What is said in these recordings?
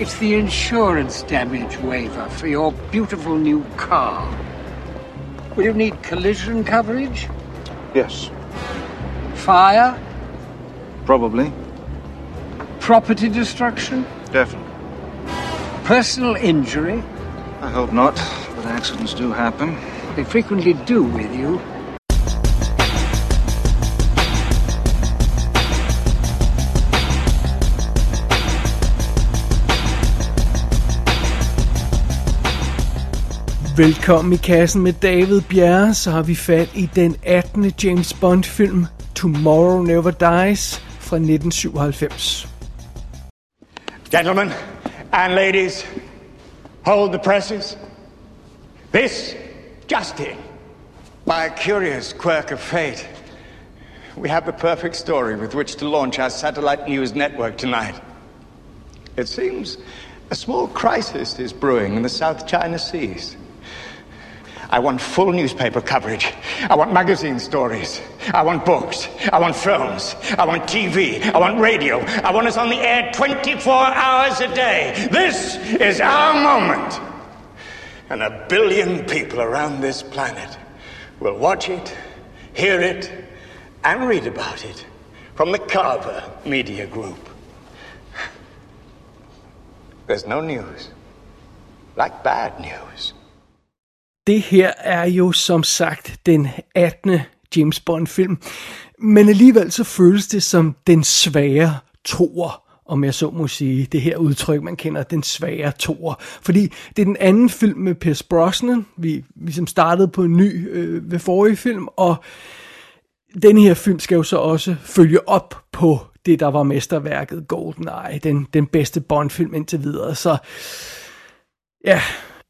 It's the insurance damage waiver for your beautiful new car. Will you need collision coverage? Yes. Fire? Probably. Property destruction? Definitely. Personal injury? I hope not, but accidents do happen. They frequently do with you. Velkommen i kassen med David Bjerre, så har vi fat i den 18. James Bond film Tomorrow Never Dies fra 1997. Gentlemen and ladies, hold the presses. This just in. By a curious quirk of fate, we have the perfect story with which to launch our satellite news network tonight. It seems a small crisis is brewing in the South China Seas. I want full newspaper coverage. I want magazine stories. I want books. I want films. I want TV. I want radio. I want us on the air 24 hours a day. This is our moment. And a billion people around this planet will watch it, hear it, and read about it from the Carver Media Group. There's no news like bad news. Det her er jo som sagt den 18. James Bond film, men alligevel så føles det som den svære toer, om jeg så må sige, det her udtryk, man kender, den svære toer. Fordi det er den anden film med Pierce Brosnan, vi ligesom startede på en ny øh, ved forrige film, og den her film skal jo så også følge op på det, der var mesterværket GoldenEye, den, den bedste Bond-film indtil videre. Så ja,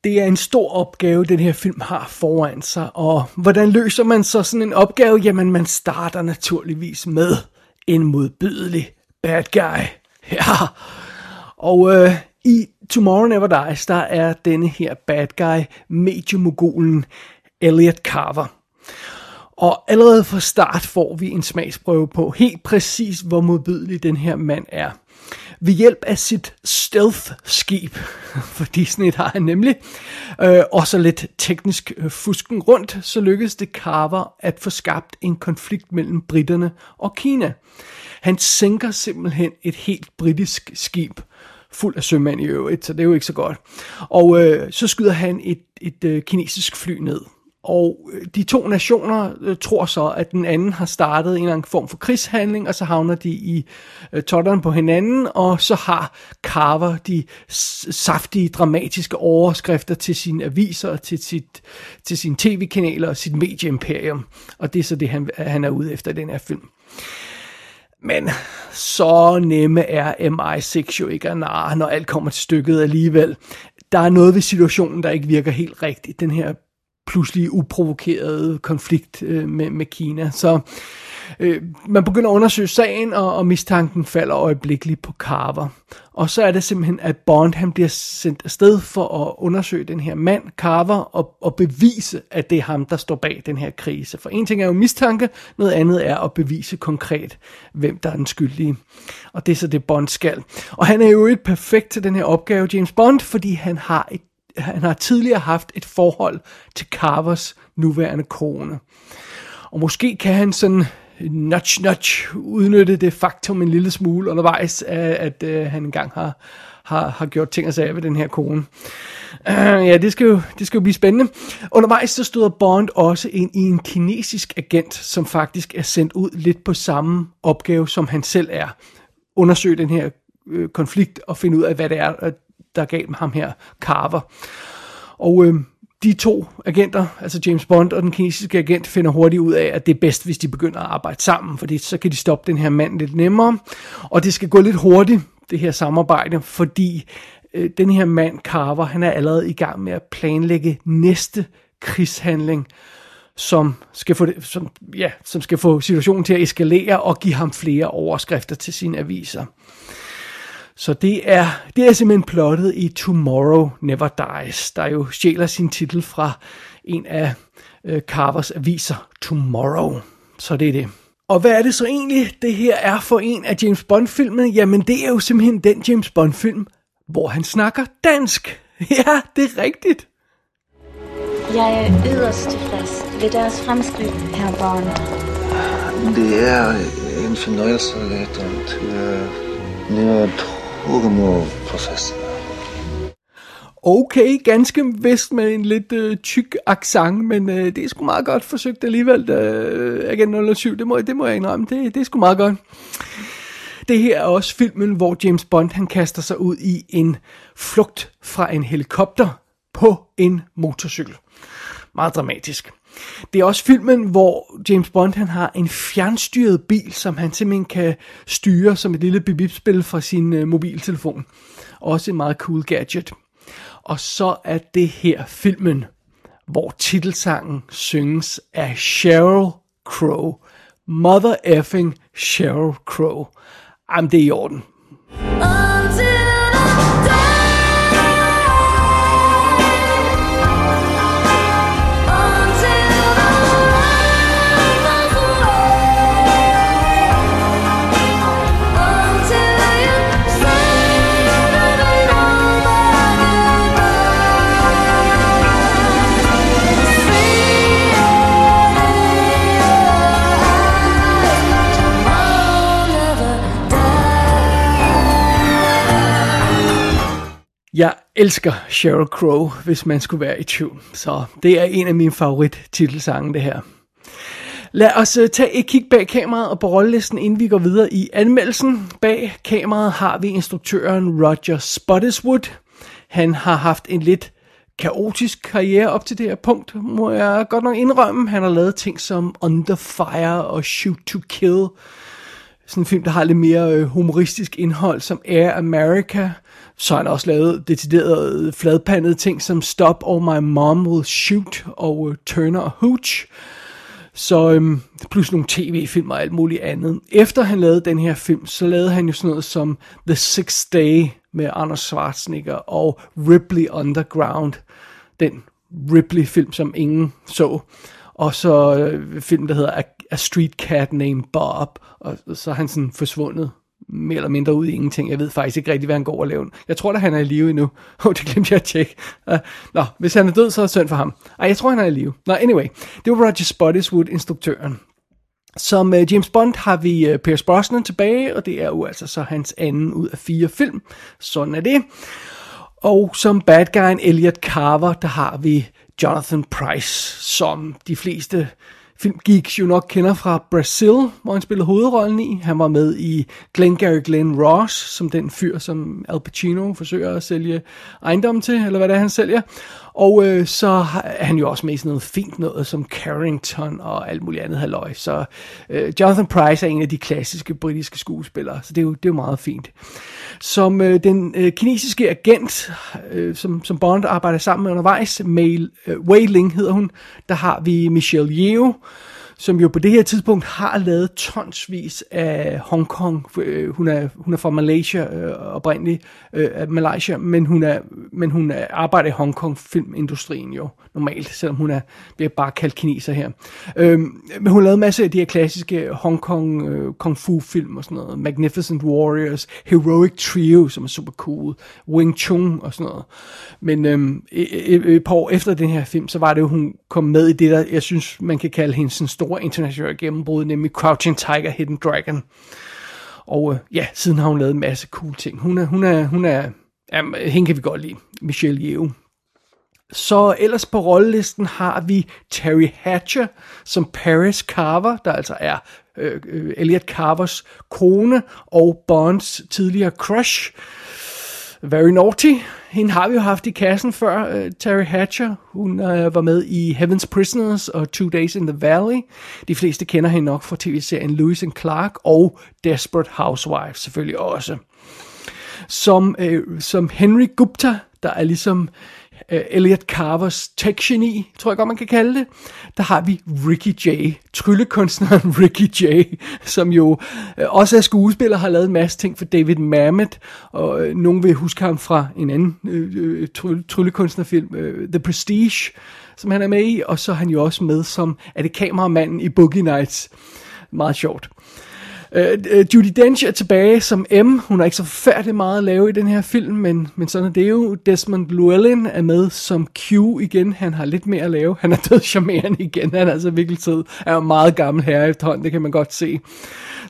det er en stor opgave, den her film har foran sig, og hvordan løser man så sådan en opgave? Jamen, man starter naturligvis med en modbydelig bad guy. Ja, og øh, i Tomorrow Never Dies, der er denne her bad guy, mediemogulen Elliot Carver. Og allerede fra start får vi en smagsprøve på helt præcis, hvor modbydelig den her mand er. Ved hjælp af sit stealth-skib, fordi sådan et har han nemlig, øh, og så lidt teknisk øh, fusken rundt, så lykkedes det Carver at få skabt en konflikt mellem britterne og Kina. Han sænker simpelthen et helt britisk skib, fuld af sømænd i øvrigt, så det er jo ikke så godt. Og øh, så skyder han et, et øh, kinesisk fly ned. Og øh, de to nationer øh, tror så, at den anden har startet en eller anden form for krigshandling, og så havner de i øh, totteren på hinanden, og så har Carver de saftige, dramatiske overskrifter til sine aviser, til, sit, til sine tv-kanaler og sit medieimperium. Og det er så det, han, han er ude efter i den her film. Men så nemme er MI6 jo ikke at narre, når alt kommer til stykket alligevel. Der er noget ved situationen, der ikke virker helt rigtigt. Den her pludselig uprovokerede konflikt øh, med, med Kina. Så øh, man begynder at undersøge sagen, og, og mistanken falder øjeblikkeligt på Carver. Og så er det simpelthen, at Bond han bliver sendt afsted for at undersøge den her mand, Carver, og, og bevise, at det er ham, der står bag den her krise. For en ting er jo mistanke, noget andet er at bevise konkret, hvem der er den skyldige. Og det er så det, Bond skal. Og han er jo ikke perfekt til den her opgave, James Bond, fordi han har et han har tidligere haft et forhold til Carvers nuværende kone. Og måske kan han sådan nudge nudge udnytte det faktum en lille smule undervejs, at, at han engang har, har, har gjort ting og sager ved den her kone. Uh, ja, det skal, jo, det skal jo blive spændende. Undervejs så støder Bond også ind i en kinesisk agent, som faktisk er sendt ud lidt på samme opgave, som han selv er. Undersøge den her øh, konflikt og finde ud af, hvad det er, der gav ham her Carver. Og øh, de to agenter, altså James Bond og den kinesiske agent, finder hurtigt ud af, at det er bedst, hvis de begynder at arbejde sammen, fordi så kan de stoppe den her mand lidt nemmere. Og det skal gå lidt hurtigt, det her samarbejde, fordi øh, den her mand, Carver, han er allerede i gang med at planlægge næste krigshandling, som skal få, det, som, ja, som skal få situationen til at eskalere og give ham flere overskrifter til sine aviser. Så det er, det er simpelthen plottet i Tomorrow Never Dies, der jo stjæler sin titel fra en af øh, Carvers aviser, Tomorrow. Så det er det. Og hvad er det så egentlig, det her er for en af James Bond-filmene? Jamen, det er jo simpelthen den James Bond-film, hvor han snakker dansk. Ja, det er rigtigt. Jeg er yderst tilfreds ved deres fremskridt, herr Bond. Det er en fornøjelse at lade dem til. Okay, ganske vist med en lidt øh, tyk accent, men øh, det er sgu meget godt forsøgt alligevel. Øh, Agent 007, det må, det må jeg indrømme, det, det er sgu meget godt. Det her er også filmen, hvor James Bond han kaster sig ud i en flugt fra en helikopter på en motorcykel. Meget dramatisk. Det er også filmen, hvor James Bond han har en fjernstyret bil, som han simpelthen kan styre som et lille bibibspil fra sin øh, mobiltelefon. Også en meget cool gadget. Og så er det her filmen, hvor titelsangen synges af Sheryl Crow. Mother effing Sheryl Crow. Jamen, det er i orden. Jeg elsker Sheryl Crow, hvis man skulle være i tvivl. Så det er en af mine favorit titelsange, det her. Lad os øh, tage et kig bag kameraet og på rollelisten, inden vi går videre i anmeldelsen. Bag kameraet har vi instruktøren Roger Spottiswood. Han har haft en lidt kaotisk karriere op til det her punkt, må jeg godt nok indrømme. Han har lavet ting som Under Fire og Shoot to Kill. Sådan en film, der har lidt mere øh, humoristisk indhold, som Air America. Så har han også lavet deciderede fladpandede ting som Stop or My Mom Will Shoot og uh, Turner og Hooch. Så øhm, plus nogle tv-film og alt muligt andet. Efter han lavede den her film, så lavede han jo sådan noget som The Sixth Day med Anders Schwarzenegger og Ripley Underground. Den Ripley-film, som ingen så. Og så øh, film, der hedder A, A Street Cat Named Bob. Og så er han sådan forsvundet mere eller mindre ud i ingenting. Jeg ved faktisk ikke rigtig, hvad han går og laver. Jeg tror da, han er i live endnu. Åh, oh, det glemte jeg at tjekke. Uh, nå, hvis han er død, så er det synd for ham. Ej, jeg tror, han er i live. Nå, anyway. Det var Roger Spottiswood, instruktøren. Som uh, James Bond har vi uh, Pierce Brosnan tilbage, og det er jo altså så hans anden ud af fire film. Sådan er det. Og som bad guyen Elliot Carver, der har vi Jonathan Price, som de fleste filmgeeks jo nok kender fra Brazil, hvor han spillede hovedrollen i. Han var med i Glengarry Glen Ross, som den fyr, som Al Pacino forsøger at sælge ejendom til, eller hvad det er, han sælger. Og øh, så er han jo også med i sådan noget fint noget som Carrington og alt muligt andet halløj. Så øh, Jonathan Price er en af de klassiske britiske skuespillere, så det er jo, det er jo meget fint. Som øh, den øh, kinesiske agent, øh, som, som Bond arbejder sammen med undervejs, Mail, øh, Wei Ling hedder hun, der har vi Michelle Yeoh, som jo på det her tidspunkt har lavet tonsvis af Hongkong. Øh, hun, er, hun er fra Malaysia øh, oprindeligt, øh, Malaysia, men hun, er, men hun er, arbejder i Hongkong filmindustrien jo normalt, selvom hun er, bliver bare kaldt kineser her. Øh, men hun har lavet masser af de her klassiske Hongkong øh, kung fu film og sådan noget. Magnificent Warriors, Heroic Trio, som er super cool, Wing Chun og sådan noget. Men øh, et, et, et par år efter den her film, så var det jo, hun kom med i det, der jeg synes, man kan kalde hendes store store internationale gennembrud, nemlig Crouching Tiger, Hidden Dragon. Og øh, ja, siden har hun lavet en masse cool ting. Hun er, hun er, hun er, ja, hende kan vi godt lide, Michelle Yeoh. Så ellers på rollelisten har vi Terry Hatcher som Paris Carver, der altså er øh, øh Elliot Carvers kone og Bonds tidligere crush. Very Naughty. Hende har vi jo haft i kassen før, uh, Terry Hatcher. Hun uh, var med i Heaven's Prisoners og Two Days in the Valley. De fleste kender hende nok fra tv-serien Lewis and Clark og Desperate Housewives selvfølgelig også. Som, uh, som Henry Gupta, der er ligesom uh, Øh, Elliot Carvers tech-geni, tror jeg godt man kan kalde det, der har vi Ricky J, tryllekunstneren Ricky J, som jo uh, også er skuespiller, har lavet en masse ting for David Mamet, og uh, nogen vil huske ham fra en anden uh, trylle, tryllekunstnerfilm, uh, The Prestige, som han er med i, og så er han jo også med som, er det kameramanden i Boogie Nights. Meget sjovt. Uh, Judy Dench er tilbage som M. Hun har ikke så forfærdeligt meget at lave i den her film, men, men sådan er det jo. Desmond Llewellyn er med som Q igen. Han har lidt mere at lave. Han er død charmerende igen. Han er altså virkelig tid. Er jo meget gammel her efterhånden, det kan man godt se.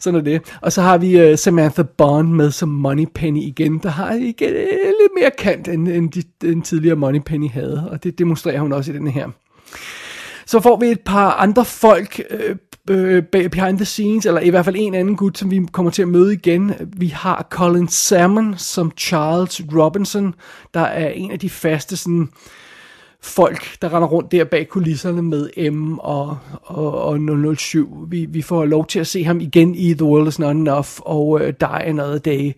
Sådan er det. Og så har vi uh, Samantha Bond med som Moneypenny igen, der har igen, uh, lidt mere kant, end, end de, den tidligere Moneypenny havde. Og det demonstrerer hun også i den her. Så får vi et par andre folk øh, øh, behind the scenes, eller i hvert fald en anden gut, som vi kommer til at møde igen. Vi har Colin Salmon som Charles Robinson, der er en af de faste sådan, folk, der render rundt der bag kulisserne med M og, og, og 007. Vi, vi får lov til at se ham igen i The World Is Not Enough og uh, Die Another Day.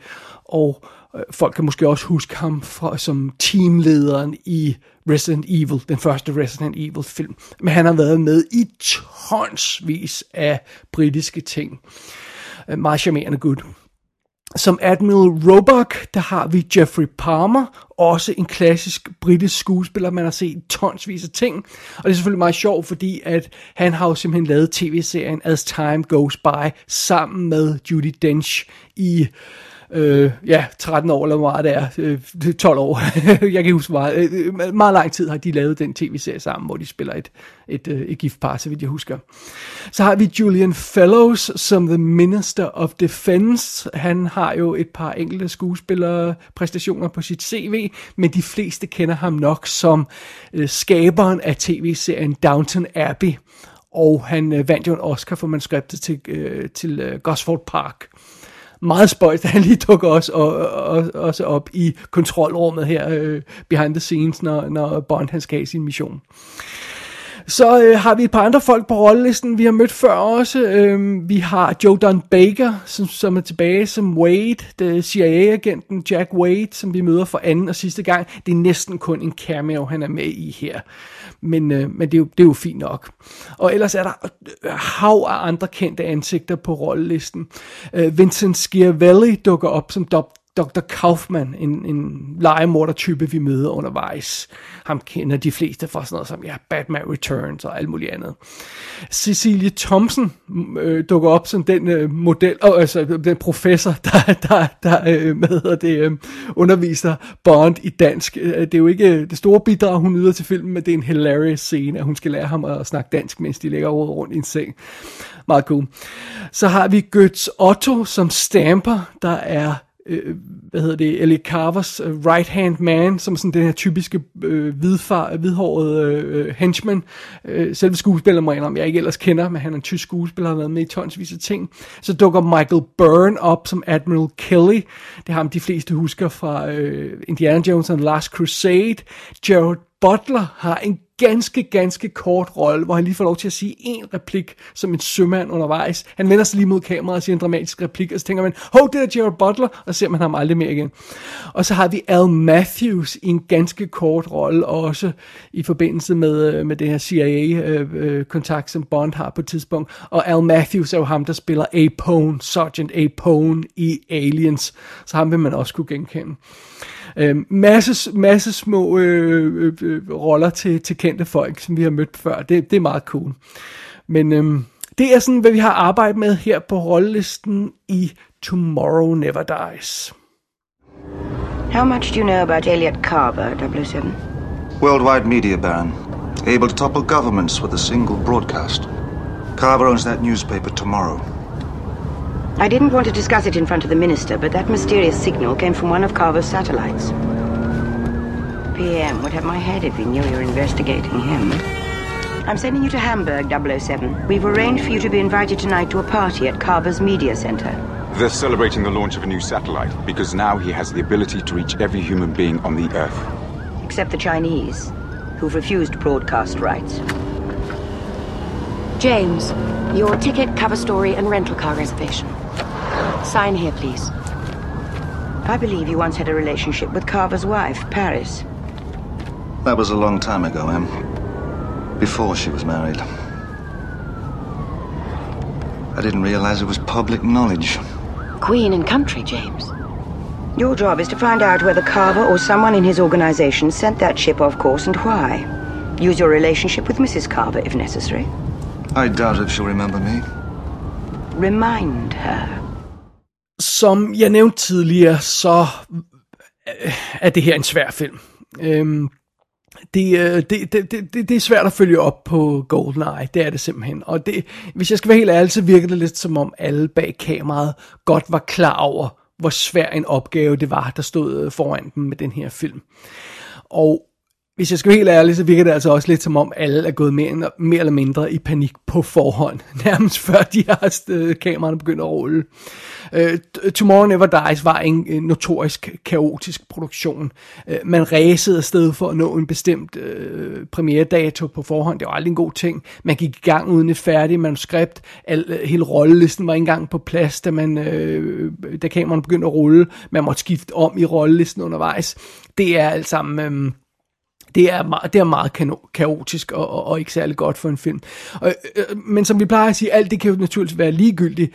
Og Øh, folk kan måske også huske ham fra, som teamlederen i Resident Evil, den første Resident Evil film. Men han har været med i tonsvis af britiske ting. Øh, meget charmerende gut. Som Admiral Roebuck, der har vi Jeffrey Palmer, også en klassisk britisk skuespiller, man har set tonsvis af ting. Og det er selvfølgelig meget sjovt, fordi at han har jo simpelthen lavet tv-serien As Time Goes By sammen med Judy Dench i øh, ja, 13 år eller hvor meget det er, øh, 12 år, jeg kan huske meget, øh, øh meget lang tid har de lavet den tv-serie sammen, hvor de spiller et, et, øh, et giftpar, så vidt jeg husker. Så har vi Julian Fellows som The Minister of Defense. Han har jo et par enkelte skuespillerpræstationer på sit CV, men de fleste kender ham nok som øh, skaberen af tv-serien Downton Abbey. Og han øh, vandt jo en Oscar for manuskriptet til, øh, til øh, Gosford Park meget spøjst, at han lige dukker også, og, og, også op i kontrolrummet her, øh, behind the scenes, når, når Bond han skal have sin mission. Så øh, har vi et par andre folk på rollelisten, vi har mødt før også. Øh, vi har Joe Don Baker, som, som er tilbage som Wade, CIA-agenten Jack Wade, som vi møder for anden og sidste gang. Det er næsten kun en cameo, han er med i her. Men, øh, men det, er jo, det er jo fint nok. Og ellers er der øh, hav af andre kendte ansigter på rollelisten. Øh, Vincent Schiavelli dukker op som Dr. Kaufman, en, en legemorder-type, vi møder undervejs. Ham kender de fleste fra sådan noget som ja, Batman Returns og alt muligt andet. Cecilie Thompson øh, dukker op som den øh, model, øh, altså den professor, der, der, der øh, med det, øh, underviser Bond i dansk. Øh, det er jo ikke øh, det store bidrag, hun yder til filmen, men det er en hilarious scene, at hun skal lære ham at snakke dansk, mens de ligger rundt i en seng. Meget cool. Så har vi Götz Otto som stamper, der er øh, hvad hedder det, Ellie Carvers uh, right-hand man, som sådan den her typiske øh, hvidfar, hvidhårede øh, øh, henchman. Øh, selve skuespiller må jeg om, jeg ikke ellers kender, men han er en tysk skuespiller, har været med i tonsvis af ting. Så dukker Michael Byrne op som Admiral Kelly. Det har ham de fleste husker fra øh, Indiana Jones and Last Crusade. Jared Butler har en ganske, ganske kort rolle, hvor han lige får lov til at sige en replik som en sømand undervejs. Han vender sig lige mod kameraet og siger en dramatisk replik, og så tænker man, hov, det er Gerald Butler, og så ser man ham aldrig mere igen. Og så har vi Al Matthews i en ganske kort rolle, også i forbindelse med, øh, med det her CIA-kontakt, øh, øh, som Bond har på et tidspunkt. Og Al Matthews er jo ham, der spiller Apone, Sergeant Apone i Aliens, så ham vil man også kunne genkende. Øh, masse, masse små øh, øh, øh, roller til, til kendte folk, som vi har mødt før. Det, det er meget cool. Men øh, det er sådan, hvad vi har arbejdet med her på rollelisten i Tomorrow Never Dies. How much do you know about Elliot Carver, 007? Worldwide media baron. Able to topple governments with a single broadcast. Carver owns that newspaper tomorrow. I didn't want to discuss it in front of the minister, but that mysterious signal came from one of Carver's satellites. PM would have my head if he knew you were investigating him. I'm sending you to Hamburg, 007. We've arranged for you to be invited tonight to a party at Carver's Media Center. They're celebrating the launch of a new satellite because now he has the ability to reach every human being on the Earth. Except the Chinese, who've refused broadcast rights. James, your ticket, cover story, and rental car reservation. Sign here, please. I believe you once had a relationship with Carver's wife, Paris. That was a long time ago, Em. Before she was married. I didn't realize it was public knowledge. Queen and country, James. Your job is to find out whether Carver or someone in his organization sent that ship off course and why. Use your relationship with Mrs. Carver if necessary. I doubt if she'll remember me. remind her? Som jeg nævnte tidligere, så øh, er det her en svær film. Øhm, øh, det, det, det, det, det er svært at følge op på GoldenEye, det er det simpelthen. Og det, hvis jeg skal være helt ærlig, så virker det lidt som om alle bag kameraet godt var klar over, hvor svær en opgave det var, der stod øh, foran dem med den her film. Og hvis jeg skal være helt ærlig, så virker det altså også lidt som om alle er gået mere, mere eller mindre i panik på forhånd, nærmest før de har kameraerne begyndt at rulle. Uh, Tomorrow Never Dies var en, en notorisk kaotisk produktion. Uh, man ræsede afsted for at nå en bestemt uh, premieredato på forhånd. Det var aldrig en god ting. Man gik i gang uden et færdigt manuskript. Al, uh, hele rollelisten var ikke engang på plads, da, man, uh, da kameraen begyndte at rulle. Man måtte skifte om i rollelisten undervejs. Det er alt sammen... Um, det er, meget, det er meget kaotisk og, og, og ikke særlig godt for en film. Og, øh, men som vi plejer at sige, alt det kan jo naturligvis være ligegyldigt.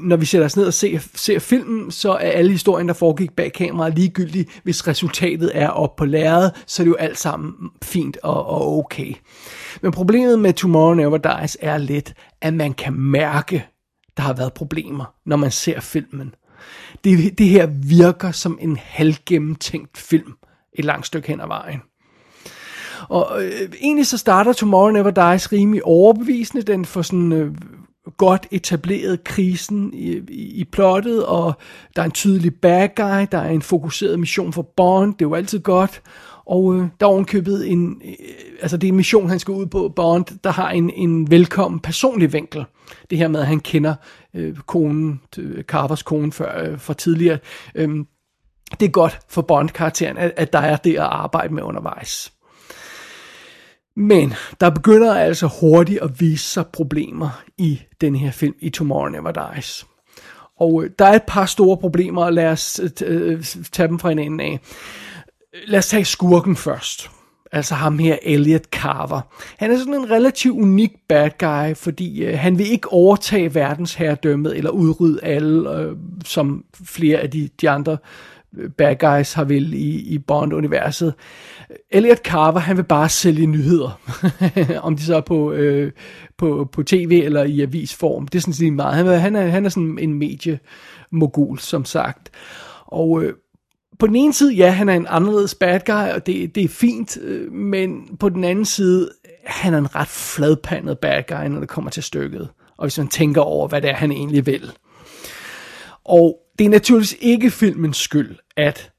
Når vi sætter os ned og ser, ser filmen, så er alle historien, der foregik bag kameraet, ligegyldige. Hvis resultatet er op på lærredet, så er det jo alt sammen fint og, og okay. Men problemet med Tomorrow Never Dies er lidt, at man kan mærke, der har været problemer, når man ser filmen. Det, det her virker som en halvgennemtænkt film et langt stykke hen ad vejen. Og øh, egentlig så starter Tomorrow Never Dies rimelig overbevisende. Den får sådan øh, godt etableret krisen i, i, i plottet, og der er en tydelig bad guy, der er en fokuseret mission for Bond, det er jo altid godt. Og øh, der er ovenkøbet en, øh, altså det er en mission, han skal ud på, Bond, der har en, en velkommen personlig vinkel. Det her med, at han kender øh, konen, øh, Carvers kone før, øh, fra tidligere. Øh, det er godt for Bond-karakteren, at, at der er det at arbejde med undervejs. Men der begynder altså hurtigt at vise sig problemer i den her film, i Tomorrow Never Dies. Og øh, der er et par store problemer, og lad os øh, øh tage dem fra en ende af. Lad os tage skurken først. Altså ham her, Elliot Carver. Han er sådan en relativt unik bad guy, fordi øh, han vil ikke overtage verdensherredømmet eller udrydde alle, øh, som flere af de, de andre bad guys har vel i, i Bond-universet. Elliot Carver, han vil bare sælge nyheder. Om de så er på, øh, på, på tv eller i avisform. Det er sådan set meget. Han, han, er, han er sådan en mediemogul, som sagt. Og øh, på den ene side, ja, han er en anderledes bad guy, og det, det er fint, øh, men på den anden side, han er en ret fladpandet bad guy, når det kommer til stykket. Og hvis man tænker over, hvad det er, han egentlig vil. Og det er naturligvis ikke filmens skyld, at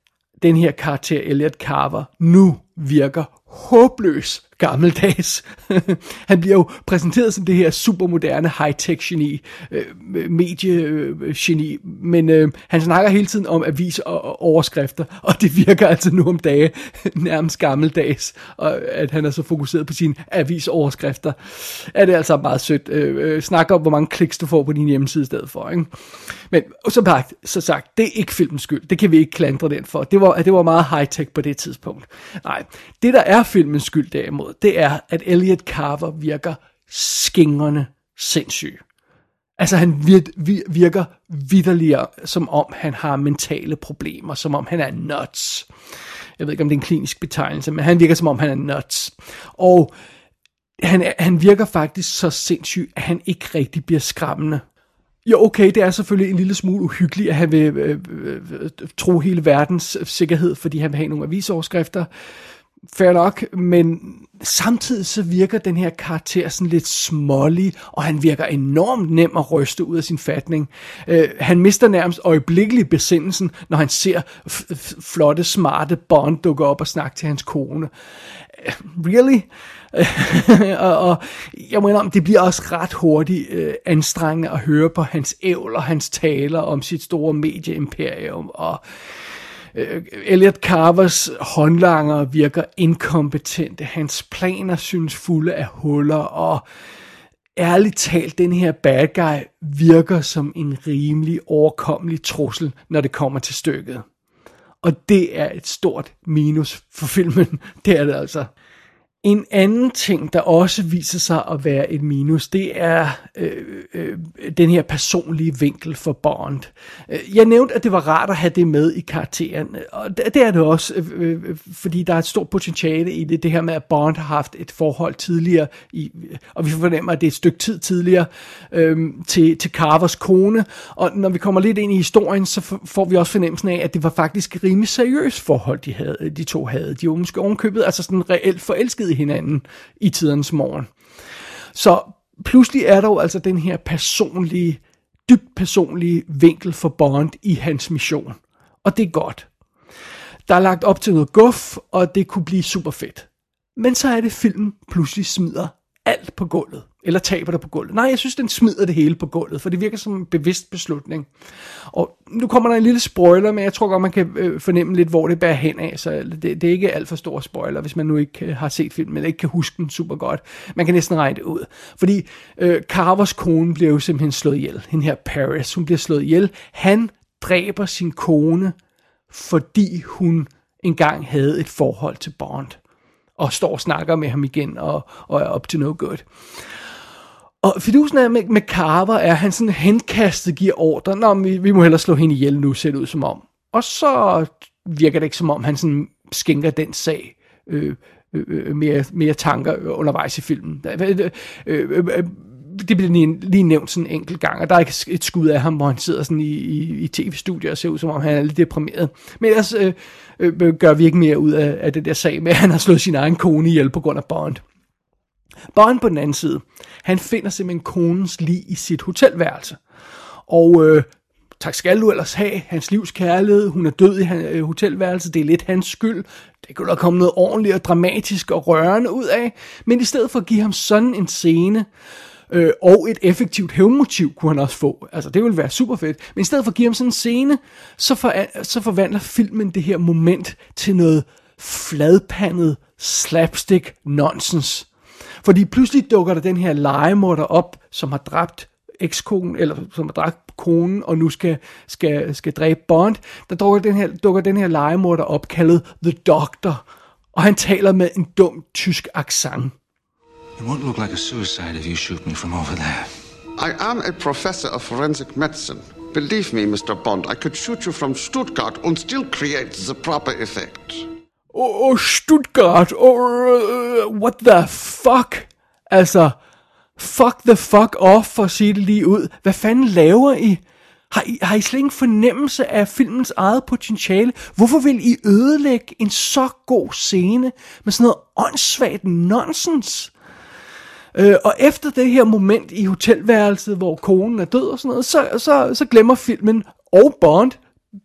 den her karakter, Elliot Carver, nu virker håbløs gammeldags. han bliver jo præsenteret som det her supermoderne high-tech geni, øh, medie-geni, øh, men øh, han snakker hele tiden om aviser og overskrifter, og det virker altså nu om dage nærmest gammeldags, og at han er så fokuseret på sine avisoverskrifter, er det altså meget sødt. Øh, øh snakker om, hvor mange kliks du får på din hjemmeside i stedet for. Ikke? Men som sagt, så sagt, det er ikke filmens skyld. Det kan vi ikke klandre den for. Det var, det var meget high-tech på det tidspunkt. Nej, det der er filmens skyld derimod, derimod, det er, at Elliot Carver virker skingrende sindssyg. Altså han virker vidderligere, som om han har mentale problemer, som om han er nuts. Jeg ved ikke, om det er en klinisk betegnelse, men han virker, som om han er nuts. Og han, han virker faktisk så sindssyg, at han ikke rigtig bliver skræmmende. Jo, okay, det er selvfølgelig en lille smule uhyggeligt, at han vil øh, øh, øh tro hele verdens sikkerhed, fordi han vil have nogle avisoverskrifter. Fair nok, men samtidig så virker den her karakter sådan lidt smålig, og han virker enormt nem at ryste ud af sin fatning. Øh, han mister nærmest øjeblikkeligt besindelsen, når han ser flotte, smarte Bond dukke op og snakke til hans kone. Øh, really? og, og jeg mener, det bliver også ret hurtigt øh, anstrengende at høre på hans ævl og hans taler om sit store medieimperium, og Øh, Elliot Carvers håndlanger virker inkompetente. Hans planer synes fulde af huller, og ærligt talt, den her bad guy virker som en rimelig overkommelig trussel, når det kommer til stykket. Og det er et stort minus for filmen. Det er det altså. En anden ting, der også viser sig at være et minus, det er øh, øh, den her personlige vinkel for Bond. Øh, jeg nævnte, at det var rart at have det med i karakteren, og det, er det også, øh, øh, øh, fordi der er et stort potentiale i det, det her med, at Bond har haft et forhold tidligere, i, og vi fornemmer, at det er et stykke tid tidligere, øh, til, til Carvers kone, og når vi kommer lidt ind i historien, så får vi også fornemmelsen af, at det var faktisk et rimelig seriøst forhold, de, havde, de to havde. De var måske ovenkøbet, altså sådan reelt forelsket i hinanden i tidernes morgen. Så pludselig er der jo altså den her personlige, dybt personlige vinkel for Bond i hans mission. Og det er godt. Der er lagt op til noget guf, og det kunne blive super fedt. Men så er det, filmen pludselig smider alt på gulvet. Eller taber det på gulvet. Nej, jeg synes, den smider det hele på gulvet, for det virker som en bevidst beslutning. Og nu kommer der en lille spoiler, men jeg tror godt, man kan øh, fornemme lidt, hvor det bærer hen af. Så det, det er ikke alt for stor spoiler, hvis man nu ikke øh, har set filmen, eller ikke kan huske den super godt. Man kan næsten regne det ud. Fordi øh, Carvers kone bliver jo simpelthen slået ihjel. Hende her Paris, hun bliver slået ihjel. Han dræber sin kone, fordi hun engang havde et forhold til Bond og står og snakker med ham igen, og, og er up to no good. Og fidusen er med, med Carver, er han sådan henkastet, giver ordre, Nå, vi, vi må hellere slå hende ihjel nu, ser det ud som om. Og så virker det ikke som om, han sådan skænker den sag øh, øh, øh mere, mere tanker undervejs i filmen. Øh, øh, øh, øh det bliver lige, lige nævnt sådan en enkelt gang, og der er ikke et skud af ham, hvor han sidder sådan i, i, i tv-studiet og ser ud, som om han er lidt deprimeret. Men ellers øh, øh, gør vi ikke mere ud af, af det der sag med, at han har slået sin egen kone ihjel på grund af Bond. Bond på den anden side, han finder simpelthen konens lig i sit hotelværelse. Og øh, tak skal du ellers have, hans livs kærlighed, hun er død i hans, øh, hotelværelset, det er lidt hans skyld, det kunne da komme noget ordentligt og dramatisk og rørende ud af, men i stedet for at give ham sådan en scene, øh, Øh, og et effektivt hævnmotiv kunne han også få. Altså, det ville være super fedt. Men i stedet for at give ham sådan en scene, så, for, så forvandler filmen det her moment til noget fladpandet slapstick nonsens. Fordi pludselig dukker der den her legemorder op, som har dræbt ekskonen, eller som har dræbt konen, og nu skal, skal, skal dræbe Bond. Der dukker den her, dukker den her legemorder op, kaldet The Doctor, og han taler med en dum tysk accent. It won't look like a suicide if you shoot me from over there. I am a professor of forensic medicine. Believe me, Mr. Bond, I could shoot you from Stuttgart and still create the proper effect. Oh, Stuttgart, oh, uh, what the fuck? Altså, fuck the fuck off, for at sige det lige ud. Hvad fanden laver I? Har I, har I slet ingen fornemmelse af filmens eget potentiale? Hvorfor vil I ødelægge en så god scene med sådan noget åndssvagt nonsens? Øh, og efter det her moment i hotelværelset, hvor konen er død og sådan noget, så, så, så glemmer filmen og Bond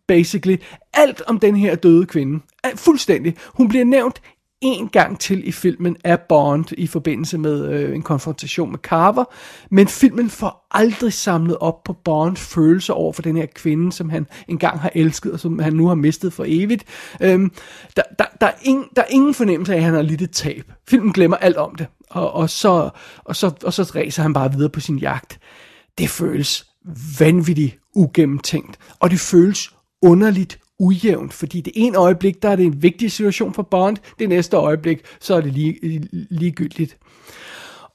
basically alt om den her døde kvinde. Alt, fuldstændig. Hun bliver nævnt en gang til i filmen af Bond i forbindelse med øh, en konfrontation med Carver, men filmen får aldrig samlet op på Bonds følelser over for den her kvinde, som han engang har elsket, og som han nu har mistet for evigt. Øhm, der, der, der, er ingen, der er ingen fornemmelse af, at han har lidt et tab. Filmen glemmer alt om det, og, og, så, og, så, og så ræser han bare videre på sin jagt. Det føles vanvittigt ugennemtænkt, og det føles underligt ujævnt, fordi det ene øjeblik, der er det en vigtig situation for Bond, det næste øjeblik, så er det lige, ligegyldigt.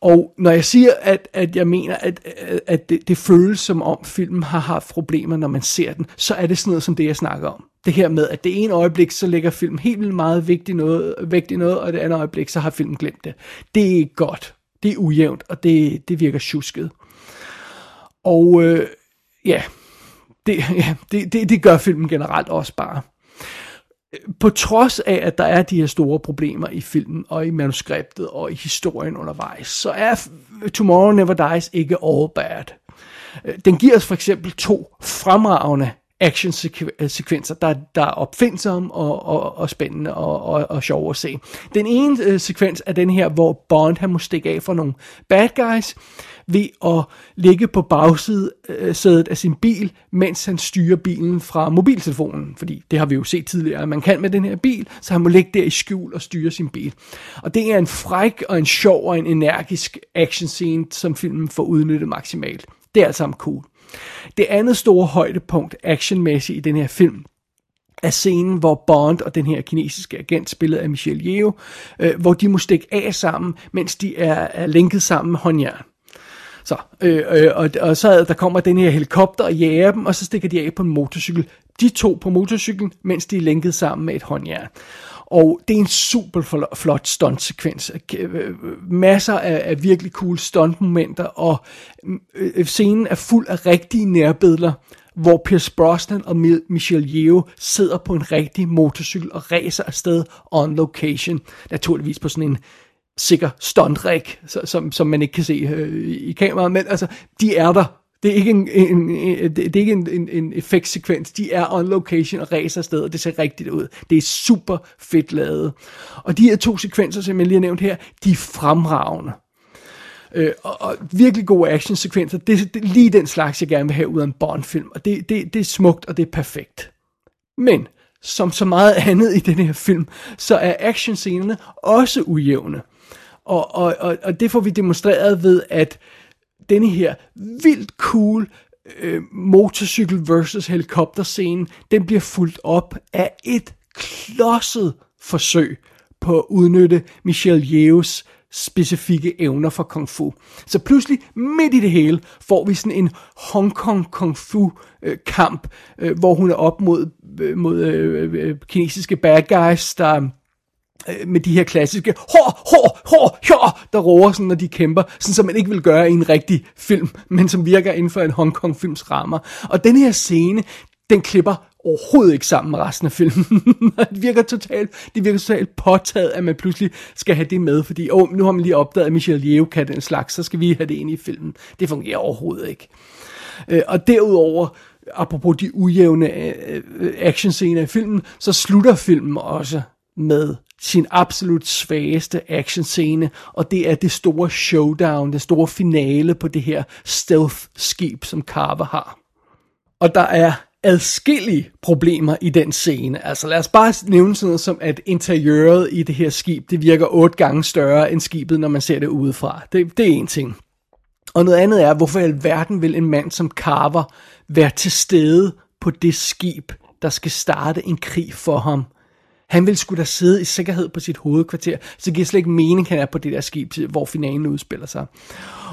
Og når jeg siger, at, at jeg mener, at, at det, det føles som om filmen har haft problemer, når man ser den, så er det sådan noget som det, jeg snakker om. Det her med, at det ene øjeblik, så lægger filmen helt vildt meget vigtigt noget, vigtigt noget, og det andet øjeblik, så har filmen glemt det. Det er ikke godt. Det er ujævnt, og det, det virker tjusket. Og øh, ja, det, ja det, det, det gør filmen generelt også bare. På trods af, at der er de her store problemer i filmen, og i manuskriptet, og i historien undervejs, så er Tomorrow Never Dies ikke all bad. Øh, den giver os for eksempel to fremragende action-sekvenser, der, der er opfindsomme og, og, og spændende og, og, og sjove at se. Den ene øh, sekvens er den her, hvor Bond han må stikke af for nogle bad guys ved at ligge på bagsædet øh, af sin bil, mens han styrer bilen fra mobiltelefonen. Fordi det har vi jo set tidligere, at man kan med den her bil, så han må ligge der i skjul og styre sin bil. Og det er en fræk og en sjov og en energisk action scene, som filmen får udnyttet maksimalt. Det er alt sammen cool. Det andet store højdepunkt actionmæssigt i den her film, af scenen, hvor Bond og den her kinesiske agent, spillet af Michelle Yeoh, øh, hvor de må stikke af sammen, mens de er, er linket sammen med håndjern. Så, øh, øh, og, og så der kommer den her helikopter og jager dem, og så stikker de af på en motorcykel. De to på motorcyklen, mens de er linket sammen med et håndjern. Og det er en super flot stuntsekvens. Øh, masser af, af virkelig cool stuntmomenter, og øh, scenen er fuld af rigtige nærbilleder, hvor Pierce Brosnan og Michelle Yeoh sidder på en rigtig motorcykel og racer afsted on location. Naturligvis på sådan en sikker stuntrig, som, som man ikke kan se øh, i kameraet, men altså, de er der. Det er ikke en, en, en, det er ikke en, en, en effektsekvens. De er on location og racer afsted, og det ser rigtigt ud. Det er super fedt lavet. Og de her to sekvenser, som jeg lige har nævnt her, de er fremragende. Øh, og, og virkelig gode actionsekvenser. Det, det er lige den slags, jeg gerne vil have ud af en Bond-film. Og det, det, det er smukt, og det er perfekt. Men, som så meget andet i den her film, så er actionscenerne også ujævne. Og, og, og, og det får vi demonstreret ved, at denne her vildt cool øh, motorcykel versus helikopter scene, den bliver fuldt op af et klodset forsøg på at udnytte Michelle Yeohs specifikke evner for kung fu. Så pludselig, midt i det hele, får vi sådan en Hong Kong kung fu øh, kamp, øh, hvor hun er op mod, øh, mod øh, øh, kinesiske bad guys, der øh, med de her klassiske hår, hår, hår, hår, der roer sådan, når de kæmper, sådan som man ikke vil gøre i en rigtig film, men som virker inden for en Hong Kong films rammer. Og den her scene, den klipper overhovedet ikke sammen med resten af filmen. det virker totalt, det virker totalt påtaget, at man pludselig skal have det med, fordi oh, nu har man lige opdaget, at Michelle Yeoh kan den slags, så skal vi have det ind i filmen. Det fungerer overhovedet ikke. Øh, og derudover, apropos de ujævne øh, øh actionscener i filmen, så slutter filmen også med sin absolut svageste actionscene, og det er det store showdown, det store finale på det her stealth-skib, som Carver har. Og der er adskillige problemer i den scene. Altså lad os bare nævne sådan noget som, at interiøret i det her skib, det virker otte gange større end skibet, når man ser det udefra. Det, det er en ting. Og noget andet er, hvorfor i alverden vil en mand som Carver være til stede på det skib, der skal starte en krig for ham – han vil skulle da sidde i sikkerhed på sit hovedkvarter, så det giver slet ikke mening, han er på det der skib, hvor finalen udspiller sig.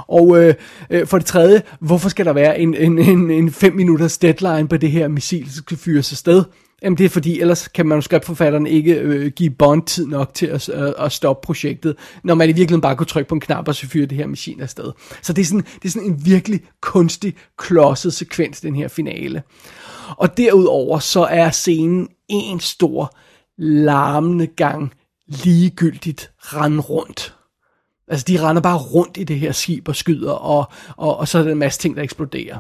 Og øh, øh, for det tredje, hvorfor skal der være en, en, en, en fem minutters deadline på det her missil, der skal fyres afsted? Jamen det er fordi, ellers kan manuskriptforfatteren ikke øh, give Bond tid nok til at, øh, at stoppe projektet, når man i virkeligheden bare kunne trykke på en knap og så fyre det her maskine afsted. Så det er, sådan, det er sådan en virkelig kunstig, klodset sekvens, den her finale. Og derudover så er scenen en stor larmende gang ligegyldigt rende rundt. Altså, de render bare rundt i det her skib og skyder, og, og, og så er der en masse ting, der eksploderer.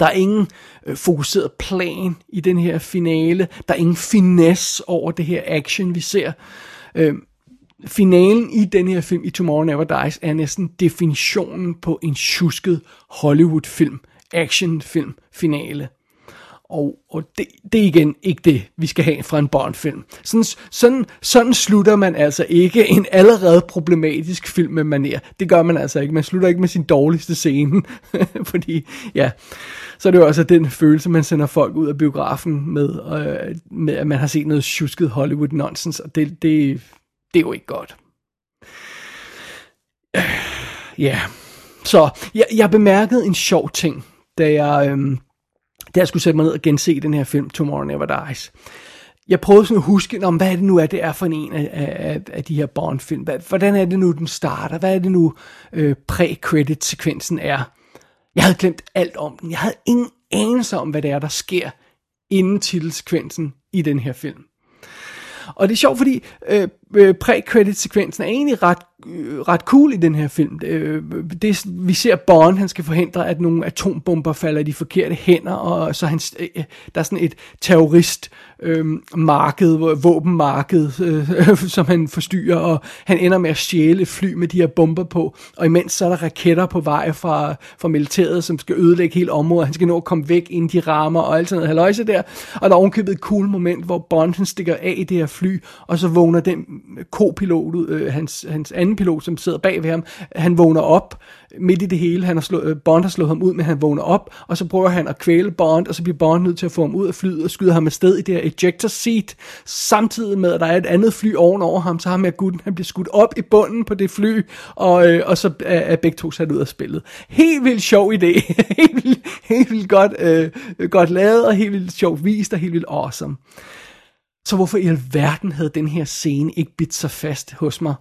Der er ingen øh, fokuseret plan i den her finale. Der er ingen finesse over det her action, vi ser. Øh, finalen i den her film, i Tomorrow Never Dies, er næsten definitionen på en tjusket Hollywood-film, actionfilm finale. Og, og det, det er igen ikke det, vi skal have fra en Bond-film. Sådan, sådan, sådan slutter man altså ikke en allerede problematisk film med maner. Det gør man altså ikke. Man slutter ikke med sin dårligste scene. Fordi, ja, så er det jo også den følelse, man sender folk ud af biografen med, øh, med at man har set noget tjusket Hollywood nonsense, og det, det, det er jo ikke godt. Øh, ja, så jeg, jeg bemærkede en sjov ting, da jeg... Øh, da jeg skulle sætte mig ned og gense den her film, Tomorrow Never Dies. Jeg prøvede sådan at huske, om hvad er det nu er, det er for en af, af, af de her Bond-film. Hvordan er det nu, den starter? Hvad er det nu, øh, pre-credit-sekvensen er? Jeg havde glemt alt om den. Jeg havde ingen anelse om, hvad det er, der sker inden titelsekvensen i den her film. Og det er sjovt, fordi øh, øh, pre-credit-sekvensen er egentlig ret, øh, ret cool i den her film. Øh, det, vi ser Bond, han skal forhindre, at nogle atombomber falder i de forkerte hænder, og så han, øh, øh, der er sådan et terrorist øh, marked, våbenmarked, øh, som han forstyrrer, og han ender med at stjæle fly med de her bomber på, og imens så er der raketter på vej fra, fra militæret, som skal ødelægge hele området, han skal nå at komme væk, inden de rammer, og alt sådan noget. Haløjse der, og der er ovenkøbet et cool moment, hvor Bond han stikker af i det her fly, og så vågner den kopilot, øh, hans, hans anden pilot, som sidder bag ved ham, han vågner op midt i det hele. Han har slå, øh, Bond har slået ham ud, men han vågner op, og så prøver han at kvæle Bond, og så bliver Bond nødt til at få ham ud af flyet og skyder ham afsted i det her ejector seat, samtidig med, at der er et andet fly ovenover ham, så har med gutten, han bliver skudt op i bunden på det fly, og, øh, og så er, er begge to sat ud af spillet. Helt vildt sjov idé. helt, vildt, helt vildt godt, øh, godt lavet, og helt vildt sjovt vist, og helt vildt awesome. Så hvorfor i alverden havde den her scene ikke bidt sig fast hos mig?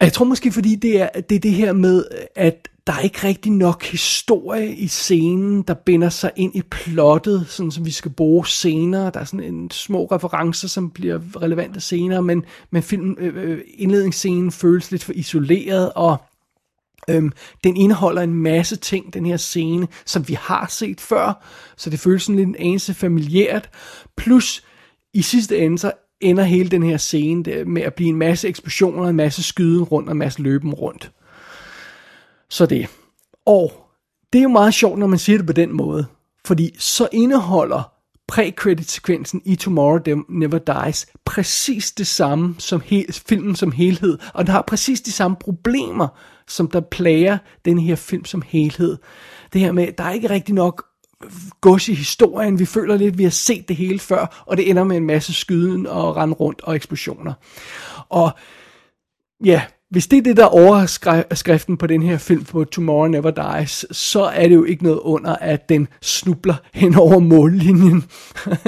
Jeg tror måske, fordi det er, det er det her med, at der er ikke rigtig nok historie i scenen, der binder sig ind i plottet, sådan som vi skal bruge senere. Der er sådan en små referencer, som bliver relevante senere, men, men film, øh, øh indledningsscenen føles lidt for isoleret, og Øhm, den indeholder en masse ting, den her scene, som vi har set før, så det føles sådan lidt en anelse familiært. Plus, i sidste ende, så ender hele den her scene der, med at blive en masse eksplosioner, en masse skyden rundt og en masse løben rundt. Så det. Og det er jo meget sjovt, når man siger det på den måde, fordi så indeholder pre-credit-sekvensen i Tomorrow Never Dies præcis det samme som he- filmen som helhed, og den har præcis de samme problemer, som der plager den her film som helhed. Det her med, der er ikke rigtig nok gods i historien. Vi føler lidt, at vi har set det hele før, og det ender med en masse skyden og rende rundt og eksplosioner. Og ja, hvis det er det, der overskriften på den her film på Tomorrow Never Dies, så er det jo ikke noget under, at den snubler hen over mållinjen.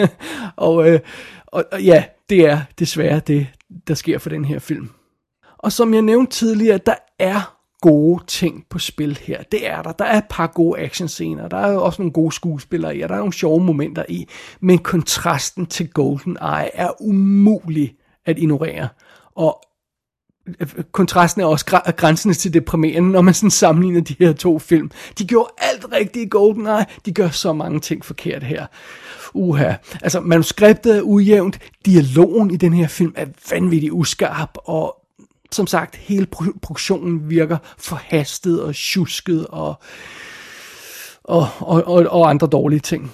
og, øh, og, og ja, det er desværre det, der sker for den her film. Og som jeg nævnte tidligere, der er gode ting på spil her. Det er der. Der er et par gode actionscener. Der er også nogle gode skuespillere i, og der er nogle sjove momenter i. Men kontrasten til GoldenEye er umulig at ignorere. Og øh, kontrasten er også grænsen til deprimerende, når man sådan sammenligner de her to film. De gjorde alt rigtigt i GoldenEye, de gør så mange ting forkert her. Uha. Altså, manuskriptet er ujævnt, dialogen i den her film er vanvittigt uskarp, og som sagt, hele produktionen virker forhastet og tjusket og, og, og, og, og andre dårlige ting.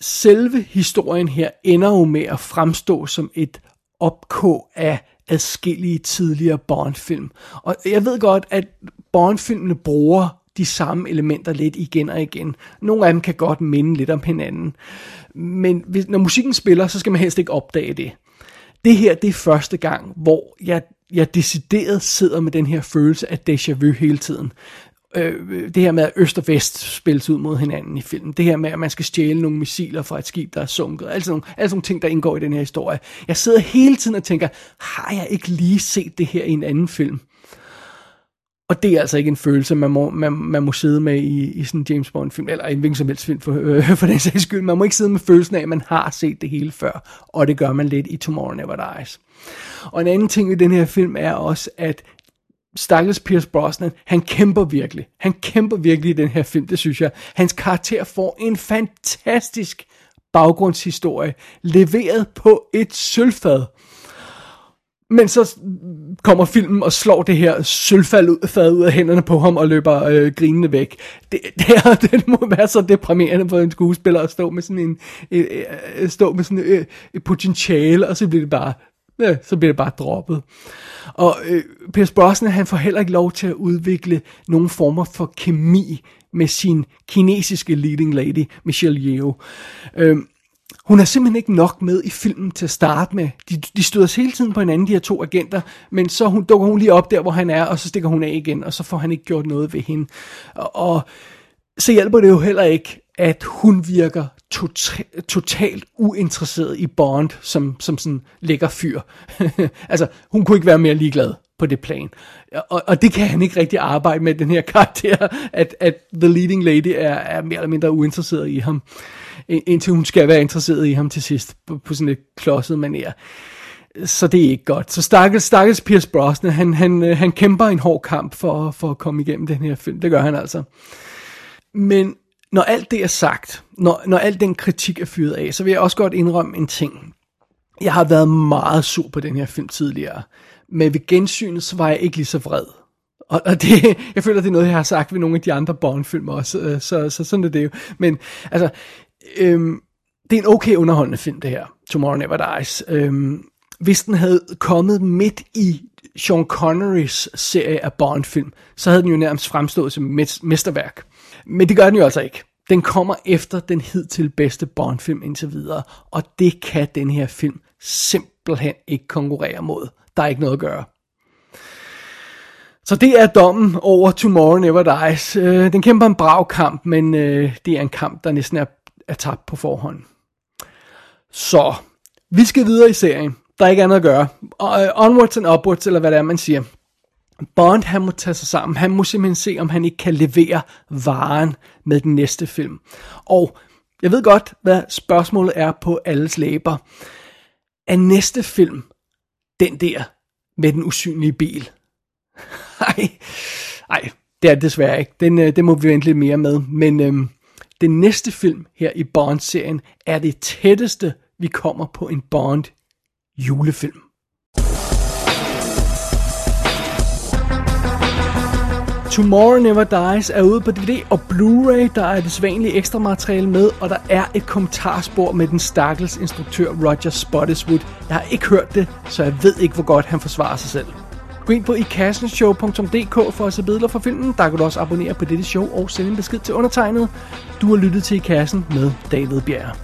Selve historien her ender jo med at fremstå som et opkog af adskillige tidligere Bond-film. Og jeg ved godt, at Bond-filmene bruger de samme elementer lidt igen og igen. Nogle af dem kan godt minde lidt om hinanden. Men hvis, når musikken spiller, så skal man helst ikke opdage det. Det her, det er første gang, hvor jeg jeg decideret sidder med den her følelse af déjà vu hele tiden. Øh, det her med, at øst og vest spilles ud mod hinanden i filmen. Det her med, at man skal stjæle nogle missiler fra et skib, der er sunket. Altså nogle, sådan nogle ting, der indgår i den her historie. Jeg sidder hele tiden og tænker, har jeg ikke lige set det her i en anden film? Og det er altså ikke en følelse, man må, man, man må sidde med i, i sådan en James Bond-film, eller en hvilken som helst film for, øh, for den sags skyld. Man må ikke sidde med følelsen af, at man har set det hele før, og det gør man lidt i Tomorrow Never Dies. Og en anden ting i den her film er også, at Stakkels Pierce Brosnan, han kæmper virkelig. Han kæmper virkelig i den her film, det synes jeg. Hans karakter får en fantastisk baggrundshistorie, leveret på et sølvfad. Men så kommer filmen og slår det her sølvfad ud, ud af hænderne på ham og løber øh, grinende væk. Det, det, er, det må være så deprimerende for en skuespiller at stå med sådan en, øh, øh, stå med sådan øh, et potentiale, og så bliver det bare øh, så bliver det bare droppet. Og øh, Pierce Brosnan, han får heller ikke lov til at udvikle nogen former for kemi med sin kinesiske leading lady, Michelle Yeoh. Øh, hun er simpelthen ikke nok med i filmen til at starte med. De, de støder hele tiden på hinanden, de her to agenter, men så hun, dukker hun lige op der, hvor han er, og så stikker hun af igen, og så får han ikke gjort noget ved hende. Og, og så hjælper det jo heller ikke, at hun virker tota- totalt uinteresseret i Bond som, som sådan lækker fyr. altså, hun kunne ikke være mere ligeglad på det plan. Og, og det kan han ikke rigtig arbejde med, den her karakter, at, at The Leading Lady er, er mere eller mindre uinteresseret i ham, indtil hun skal være interesseret i ham til sidst, på, på sådan et klodset manier. Så det er ikke godt. Så stakkels, stakkels Pierce Brosnan, han, han, øh, han kæmper en hård kamp for, for at komme igennem den her film. Det gør han altså. Men når alt det er sagt, når, når al den kritik er fyret af, så vil jeg også godt indrømme en ting. Jeg har været meget sur på den her film tidligere, men ved gensynet, så var jeg ikke lige så vred. Og, og det, jeg føler, det er noget, jeg har sagt ved nogle af de andre Bond-film også, øh, så, så sådan er det jo. Men altså, øhm, det er en okay underholdende film, det her, Tomorrow Never Dies. Øhm, hvis den havde kommet midt i Sean Connerys serie af Bond-film, så havde den jo nærmest fremstået som et mesterværk. Men det gør den jo altså ikke. Den kommer efter den hidtil bedste Bond-film indtil videre, og det kan den her film simpelthen ikke konkurrere mod. Der er ikke noget at gøre. Så det er dommen over Tomorrow Never Dies. Øh, den kæmper en brav kamp, men øh, det er en kamp, der næsten er, er tabt på forhånd. Så, vi skal videre i serien. Der er ikke andet at gøre. Uh, onwards and upwards, eller hvad det er, man siger. Bond, han må tage sig sammen. Han må simpelthen se, om han ikke kan levere varen med den næste film. Og jeg ved godt, hvad spørgsmålet er på alles læber. Er næste film den der med den usynlige bil? Nej, nej, det er det desværre ikke. Den, øh, det må vi vente lidt mere med. Men øhm, den næste film her i Bond-serien er det tætteste, vi kommer på en Bond julefilm. Tomorrow Never Dies er ude på DVD og Blu-ray. Der er det sædvanlige ekstra materiale med, og der er et kommentarspor med den stakkels instruktør Roger Spottiswood. Jeg har ikke hørt det, så jeg ved ikke, hvor godt han forsvarer sig selv. Gå ind på ikassenshow.dk for at se billeder fra filmen. Der kan du også abonnere på dette show og sende en besked til undertegnet. Du har lyttet til I Kassen med David Bjerg.